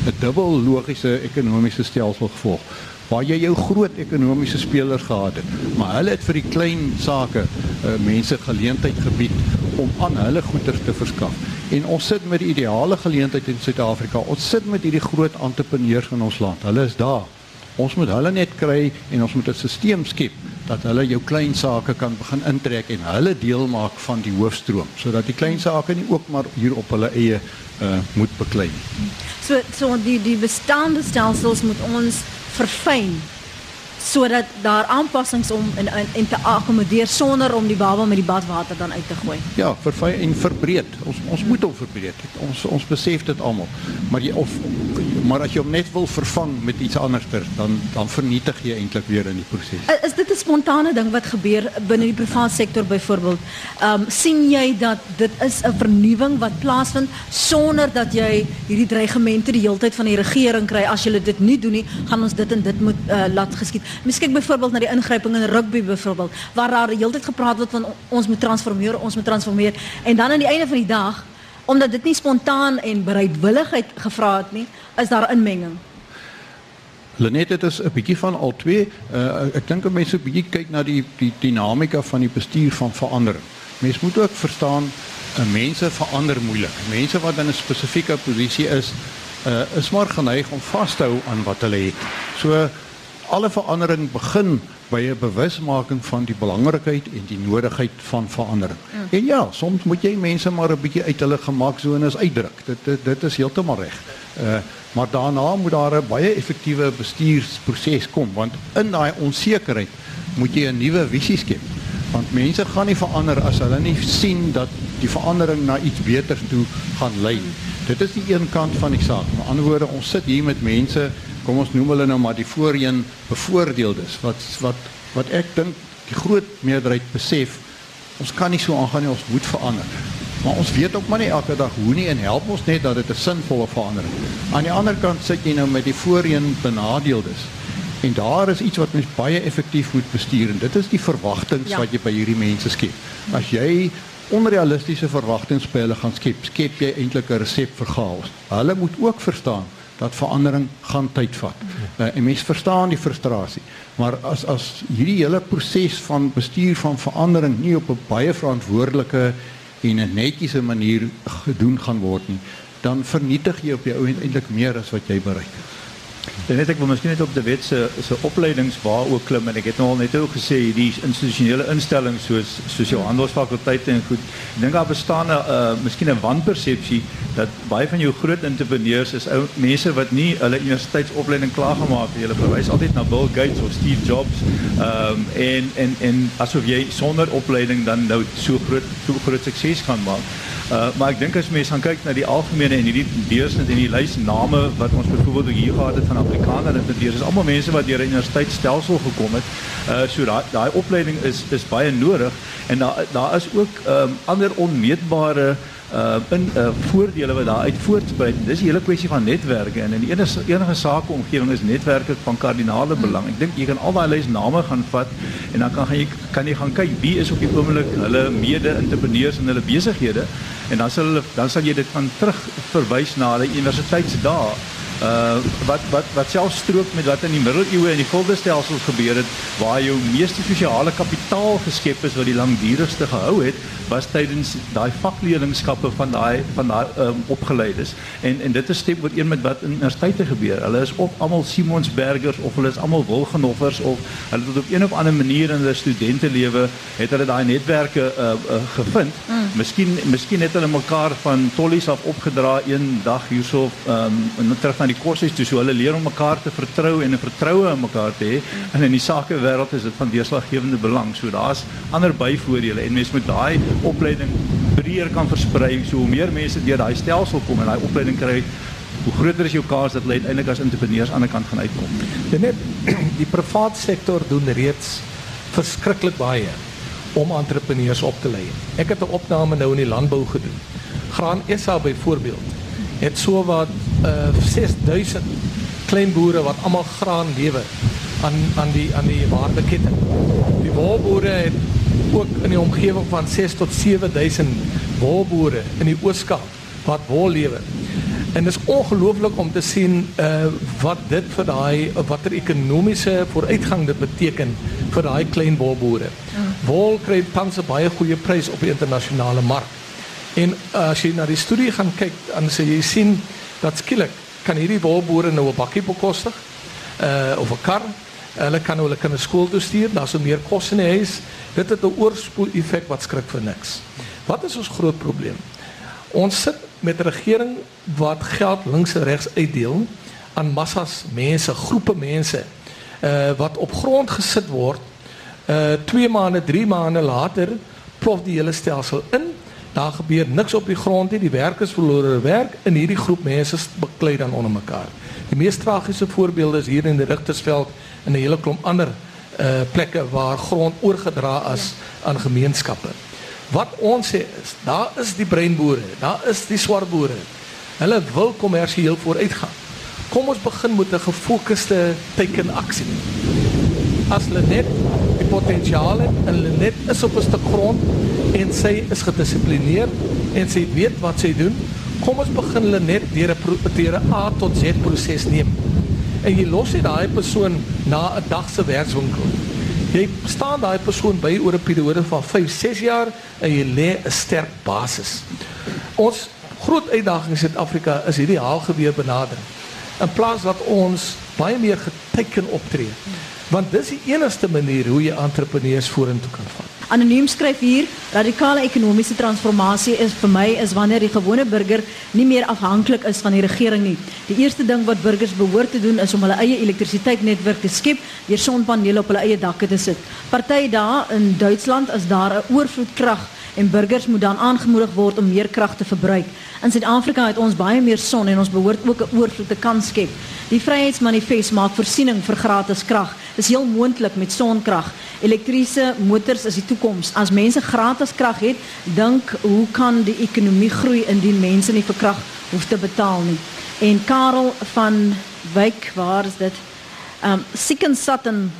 'n dubbel logiese ekonomiese stelsel gevolg waar jy jou groot ekonomiese spelers gehad het, maar hulle het vir die klein sake uh, mense geleentheid gebied om aan hulle goeder te verskaf. En ons sit met die ideale geleentheid in Suid-Afrika. Ons sit met hierdie groot entrepreneurs in ons land. Hulle is daar. Ons moet hulle net kry en ons moet 'n stelsel skep dat hulle jou klein sake kan begin intrek en hulle deel maak van die hoofstroom sodat die klein sake nie ook maar hier op hulle eie uh, moet beklei. So so die die bestaande stelsels moet ons verfyn sodat daar aanpassings om en, en en te akkommodeer sonder om die baba met die badwater dan uit te gooi. Ja, verfyn en verbreed. Ons ons moet hom verbreed. Ons ons besef dit almal. Maar jy of maar as jy hom net wil vervang met iets anderster, dan dan vernietig jy eintlik weer in die proses. Is dit 'n spontane ding wat gebeur binne die private sektor byvoorbeeld? Ehm um, sien jy dat dit is 'n vernuwing wat plaasvind sonder dat jy hierdie dreigemente die hele tyd van die regering kry as jy dit nie doen nie, gaan ons dit en dit moet uh, laat geskied. Miskien byvoorbeeld na die ingryping in rugby byvoorbeeld waar daar die hele tyd gepraat word van ons moet transformeer, ons moet transformeer en dan aan die einde van die dag omdat dit nie spontaan en bereidwilligheid gevra het nie, is daar inmenging. Lenet dit is 'n bietjie van al twee. Uh, ek dink mense moet bietjie kyk na die die dinamika van die bestuur van verandering. Mense moet ook verstaan uh, mense verander moeilik. Mense wat in 'n spesifieke posisie is, uh, is maar geneig om vas te hou aan wat hulle het. So alle verandering begin by 'n bewusmaking van die belangrikheid en die nodigheid van verandering. Mm. En ja, soms moet jy mense maar 'n bietjie uit hulle gemaksones uitdruk. Dit dit, dit is heeltemal reg. Uh maar daarna moet daar 'n baie effektiewe bestuursproses kom want in daai onsekerheid moet jy 'n nuwe visie skep. Want mense gaan nie verander as hulle nie sien dat die verandering na iets beters toe gaan lei. Dit is die een kant van die saak. Met ander woorde, ons sit hier met mense kom ons noem hulle nou maar die voorheen bevoordeeldes wat wat wat ek dink die groot meerderheid besef ons kan nie so aangaan nie ons moet verander. Maar ons weet ook maar nie elke dag hoe nie en help ons net dat dit 'n sinvolle verandering aan die ander kant sit jy nou met die voorheen benadeeldes en daar is iets wat mens baie effektief moet bestuur en dit is die verwagtinge ja. wat jy by hierdie mense skep. As jy onrealistiese verwagtinge by hulle gaan skep skep jy eintlik 'n resep vir chaos. Hulle moet ook verstaan dat verandering gaan tyd vat. Uh, en mense verstaan die frustrasie. Maar as as hierdie hele proses van bestuur van verandering nie op 'n baie verantwoordelike en 'n netjiese manier gedoen gaan word nie, dan vernietig jy op die ou end eintlik meer as wat jy bereik het. En net ek wil miskien net op die wet se se opleidings waar ook klim en ek het nou al net ook gesê hierdie institusionele instellings soos soos jou handelsfakulteite en goed. Ek dink daar bestaan 'n uh, miskien 'n wanpersepsie dat baie van jou groot entrepreneurs is ou mense wat nie hulle universiteitsopleiding klaar gemaak het. Hulle verwys altyd na Bill Gates of Steve Jobs. Ehm um, en en en asof jy sonder opleiding dan nou so groot so groot sukses kan maak. Uh, maar ek dink as mense gaan kyk na die algemene en hierdie deursnit en die name wat ons byvoorbeeld hier gehad het van Afrikaner en dit is almal mense wat deur 'n universiteitsstelsel gekom het. Uh so daai opleiding is is baie nodig en daar daar is ook um, ander onmeetbare uh in uh voordele wat daar uit voortspruit. Dis 'n hele kwessie van netwerke en in enige enige sakeomgewing is netwerke van kardinale belang. Ek dink jy kan al daai lys name gaan vat en dan kan gaan jy kan jy gaan kyk wie is op die oomblik hulle mede-entrepreneurs en hulle besighede en dan sal hulle dan sal jy dit van terug verwys na hulle universiteitsdae uh wat wat wat self strook met wat in die middeleeue en die goldestelsels gebeur het waar jou meeste sosiale kapitaal geskep is wat die langdurigste gehou het was tydens daai vakleerlingskappe van daai van daai um, opgeleides en en dit is stem ooreen met wat in universiteite gebeur. Hulle is of almal Simonsbergers of hulle is almal Wilgenoffers of hulle het op een of ander manier in hulle studente lewe het hulle daai netwerke uh, uh, gevind. Mm. Miskien miskien het hulle mekaar van tollies af opgedra een dag hierso um, en terug na die kursus toe so hulle leer om mekaar te vertrou en 'n vertroue in mekaar te hê en in die sakewêreld is dit van deurslaggewende belang. So daar's ander byvoordele en mense moet daai opleiding breër kan versprei so hoe meer mense deur daai stelsel kom en daai opleiding kry hoe groter is jou kans dat hulle uiteindelik as entrepreneurs aan die kant gaan uitkom. Dit net die private sektor doen reeds verskriklik baie om entrepreneurs op te lei. Ek het 'n opname nou in die landbou gedoen. Graan SA byvoorbeeld het so wat uh 6000 klein boere wat almal graan lewer aan aan die aan die waardeketting. Die wolboere het ook in die omgewing van 6 tot 7000 wolboere in die Ooskaap wat wol lewer. En dit is ongelooflik om te sien uh wat dit vir daai watter ekonomiese vooruitgang dit beteken vir daai klein wolboere. Ja. Wol kry tans 'n baie goeie prys op die internasionale mark. En uh, as jy na die studie gaan kyk, dan sê jy sien dat skielik kan hierdie wolboere nou 'n bakkie bekostig uh of 'n kar. Hulle kan hulle kinders skool toe stuur, daar's meer kos in die huis. Dit het 'n oorspoel effek wat skrik vir niks. Wat is ons groot probleem? Ons sit met 'n regering wat geld links en regs uitdeel aan massas mense, groepe mense uh wat op grond gesit word. Uh 2 maande, 3 maande later plof die hele stelsel in daar gebeur niks op die grond nie. Die werkers verloor hulle werk en hierdie groep mense beklei dan onder mekaar. Die mees tragiese voorbeelde is hier in die Rigtersveld en 'n hele klomp ander uh plekke waar grond oorgedra is aan gemeenskappe. Wat ons sê is, daar is die breinboere, daar is die swart boere. Hulle wil kommersieel vooruitgaan. Kom ons begin met 'n gefokusde tekenaksie. As hulle net die potensiaal het hulle net is op 'n stuk grond en sy is gedissiplineerd en sy weet wat sy doen. Kom ons begin hulle net deur 'n A tot Z proses neem. En jy los dit daai persoon na 'n dag se werkswinkel. Jy staan daai persoon by oor 'n periode van 5, 6 jaar en jy lê 'n sterk basis. Ons groot uitdaging in Suid-Afrika is hierdie haalgeweer benadering. In plaas dat ons baie meer geteken optree Want dis die enigste manier hoe jy entrepreneurs vorentoe kan vat. Anoniem skryf hier, radikale ekonomiese transformasie is vir my is wanneer die gewone burger nie meer afhanklik is van die regering nie. Die eerste ding wat burgers behoort te doen is om hulle eie elektrisiteitsnetwerk te skep deur sonpanele op hulle eie dakke te sit. Party daar in Duitsland is daar 'n oorvloed krag en burgers moet dan aangemoedig word om meer krag te verbruik. In Suid-Afrika het ons baie meer son en ons behoort ook 'n oorvloed te kan skep. Die Vryheidsmanifest maak voorsiening vir gratis krag. Dit is heel moontlik met sonkrag. Elektriese motors is die toekoms. As mense gratis krag het, dink hoe kan die ekonomie groei indien mense nie vir krag hoef te betaal nie. En Karel van Wyk, waar is dit? Ehm um, Sikkensat en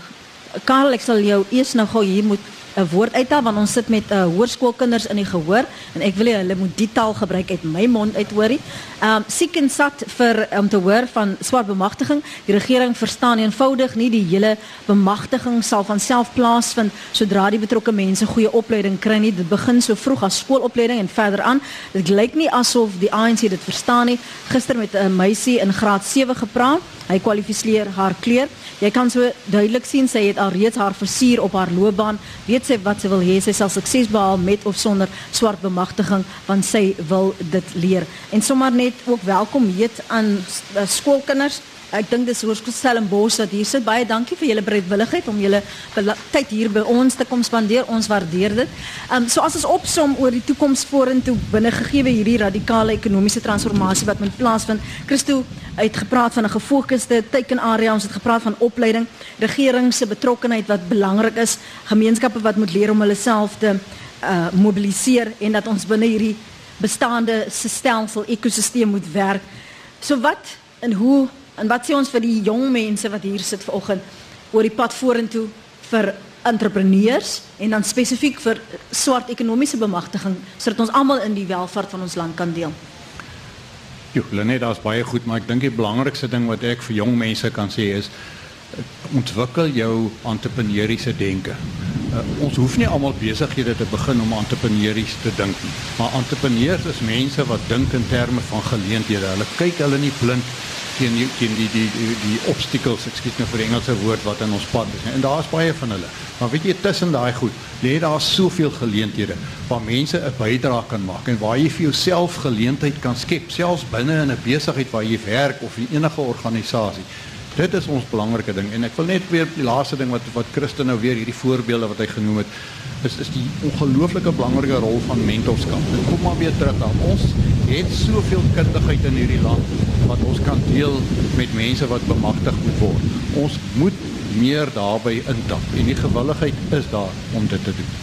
Karel, ek sal jou eers nou gou hier moet 'n woord uithaal want ons sit met uh, hoërskoolkinders in die gehoor en ek wil hê hulle moet die taal gebruik uit my mond uit hoorie. Um siek en sat vir om um, te hoor van swart bemagtiging. Die regering verstaan eenvoudig nie die hele bemagtiging sal van self plaasvind sodra die betrokke mense goeie opleiding kry nie. Dit begin so vroeg as skoolopleiding en verder aan. Dit lyk nie asof die ANC dit verstaan nie. Gister met 'n meisie in graad 7 gepraat. Hy kwalifiseer haar kleur. Jy kan so duidelik sien sy het al reeds haar versier op haar loopbaan. Weet sy wat sy wil hê? Sy sal sukses behaal met of sonder swart bemagtiging want sy wil dit leer. En sommer net ook welkom heet aan uh, skoolkinders. Ek dink dis hoërskool Stellenbosch dat hier sit. Baie dankie vir julle bereidwilligheid om julle tyd hier by ons te kom spandeer. Ons waardeer dit. Ehm um, so as ons opsom oor die toekoms vorentoe binne gegee hierdie radikale ekonomiese transformasie wat moet plaasvind. Christo het gepraat van 'n gefokusde teikenarea. Ons het gepraat van opleiding, regering se betrokkenheid wat belangrik is, gemeenskappe wat moet leer om hulle self te uh mobiliseer en dat ons binne hierdie bestaande stelsel ekosisteem moet werk. So wat en hoe en wat sê ons vir die jong mense wat hier sit vanoggend oor die pad vorentoe vir entrepreneurs en dan spesifiek vir swart ekonomiese bemagtiging sodat ons almal in die welvaart van ons land kan deel. Jo, Lenet, daar's baie goed, maar ek dink die belangrikste ding wat ek vir jong mense kan sê is ontwikkel jou entrepreneuriese denke. Uh, ons hoef nie almal besighede te begin om entrepreneurs te nie, maar entrepreneurs is mense wat dink in terme van geleenthede. Hulle kyk hulle nie blind teen die teen die die die, die obstacles, ek skiet nou vir Engelse woord wat in ons pad is. En daar's baie van hulle. Maar weet jy tussen daai goed, lê daar soveel geleenthede waar mense 'n bydrae kan maak en waar jy vir jouself geleentheid kan skep, selfs binne in 'n besigheid waar jy werk of in enige organisasie. Dit is ons belangrike ding en ek wil net weer die laaste ding wat wat Christen nou weer hierdie voorbeelde wat hy genoem het is is die ongelooflike belangrike rol van mentorskap. Dit kom maar weer terug aan ons het soveel kundigheid in hierdie land wat ons kan deel met mense wat bemagtig moet word. Ons moet meer daarby intap en die gewilligheid is daar om dit te doen.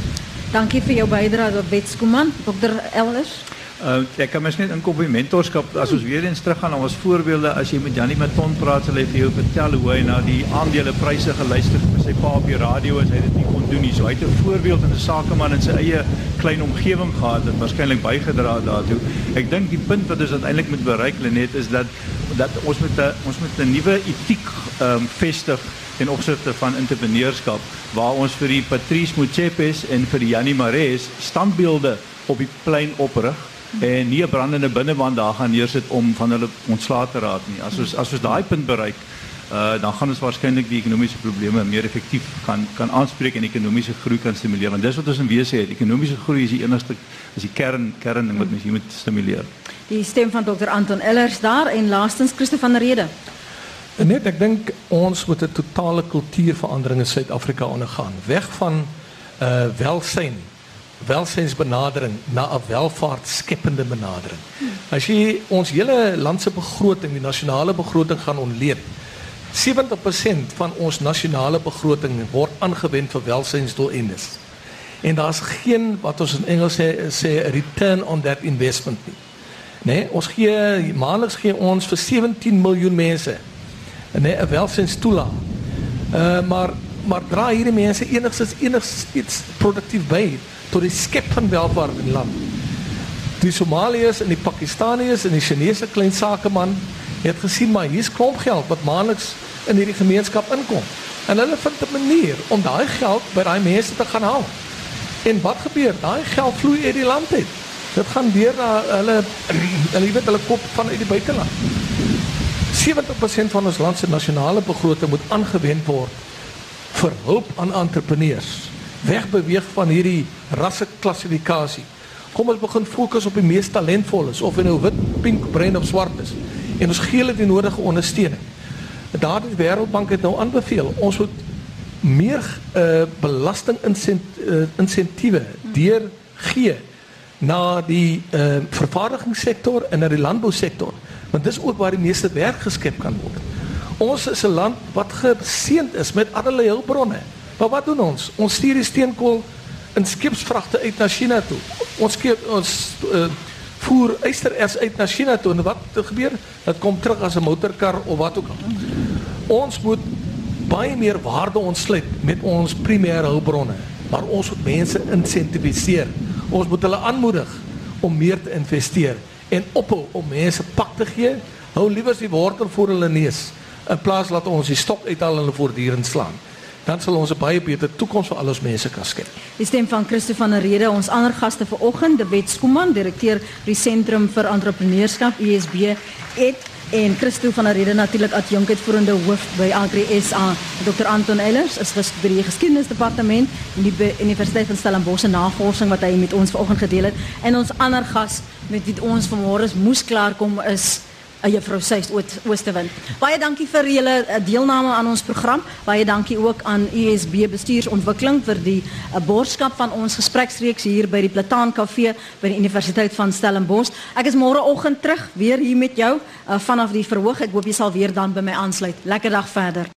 Dankie vir jou bydrae tot Wetskuman, Dr. Ellis. Uh, ek kan mens net inkom by mentorskap as ons weer eens teruggaan na ons voorbeelde as jy met Janie Maton praat sal hy vir jou vertel hoe hy na die aandelepryse geluister het vir sy pa op die radio as hy dit nie kon doen nie. So hy het 'n voorbeeld in 'n sakeman in sy eie klein omgewing gehad en waarskynlik bygedra daartoe. Ek dink die punt wat ons uiteindelik moet bereik Lenet is dat dat ons met 'n ons met 'n nuwe etiek ehm um, vestig in opsigte van entrepreneurskap waar ons vir die Patrice Motsepe en vir die Janie Mares standbeelde op die plein oprig en nie 'n brandende binnewand daar gaan neersit om van hulle ontslae te raak nie. As ons as ons daai punt bereik, uh, dan gaan ons waarskynlik die ekonomiese probleme meer effektief kan kan aanspreek en ekonomiese groei kan stimuleer. Want dis wat ons in wese het. Ekonomiese groei is die enigste is die kern kern ding wat mens hier moet stimuleer. Die stem van Dr. Anton Ellers daar en laastens Christo van der Rede. Net ek dink ons moet 'n totale kultuurverandering in Suid-Afrika ondergaan. Weg van uh welsyn welsynsbenadering na 'n welvaartskepende benadering. As jy ons hele land se begroting, die nasionale begroting gaan ontleed, 70% van ons nasionale begroting word aangewend vir welsynsdoeleindes. En daar's geen wat ons in Engels sê return on that investment nie. Nee, ons gee maandeliks gee ons vir 17 miljoen mense nee, 'n welsynstoelaag. Uh maar maar dra hierdie mense enigstens enigiets produktief by? Tot die skep van welvaart in die land. Die Somaliërs en die Pakistaniërs en die Chinese klein sakeman het gesien maar hier's klomp geld wat maandeliks in hierdie gemeenskap inkom. En hulle vind 'n manier om daai geld by daai mense te gaan haal. En wat gebeur? Daai geld vloei uit die land uit. Dit gaan deur na hulle hulle weet hulle kop van uit die buiteland. 70% van ons land se nasionale begroting moet aangewend word vir hulp aan entrepreneurs. Wegbeweeg van hierdie rasseklassifikasie. Kom ons begin fokus op die mees talentvolles of hulle nou wit, pink, bruin of swart is. En ons gee hulle die nodige ondersteuning. Daardie Wêreldbank het nou aanbeveel ons moet meer uh, belasting uh, insentiewe deur gee na die uh, vervaardigingssektor en na die landbousektor want dis ook waar die meeste werk geskep kan word. Ons is 'n land wat geseënd is met allerlei hulpbronne. Maar wat doen ons? Ons stuur die steenkool in skipsvragte uit na China toe. Ons skep ons uh, voer ysterers uit na China toe en wat gebeur? Dit kom terug as 'n motorkar of wat ook al. Ons moet baie meer waarde ontsluit met ons primêre hulpbronne, maar ons moet mense insentiviseer. Ons moet hulle aanmoedig om meer te investeer en ophou om mense pak te gee. Hou liewer die wortel voor hulle neus in plaas laat ons die stok uithaal en hulle voortdurend slaan. Dan sal ons 'n baie beter toekoms vir al ons mense kan skep. Die stem van Christo van der Rede, ons ander gaste vanoggend, De Wet Skuman, direkteur by Sentrum vir Entrepreneurskap USB, het en Christo van der Rede natuurlik adjunk uitvoerende hoof by Agri SA. Dr Anton Ellers is by die en die Universiteit van Stellenbosch se navorsing wat hy met ons vanoggend gedeel het. En ons ander gas met wie ons vanmôre moes klaarkom is uh, juffrou Seys Oosterwind. Baie dankie vir julle uh, deelname aan ons program. Baie dankie ook aan USB Bestuursontwikkeling vir die uh, borgskap van ons gespreksreeks hier by die Plataan Kafee by die Universiteit van Stellenbosch. Ek is môreoggend terug weer hier met jou uh, vanaf die verhoog. Ek hoop jy sal weer dan by my aansluit. Lekker dag verder.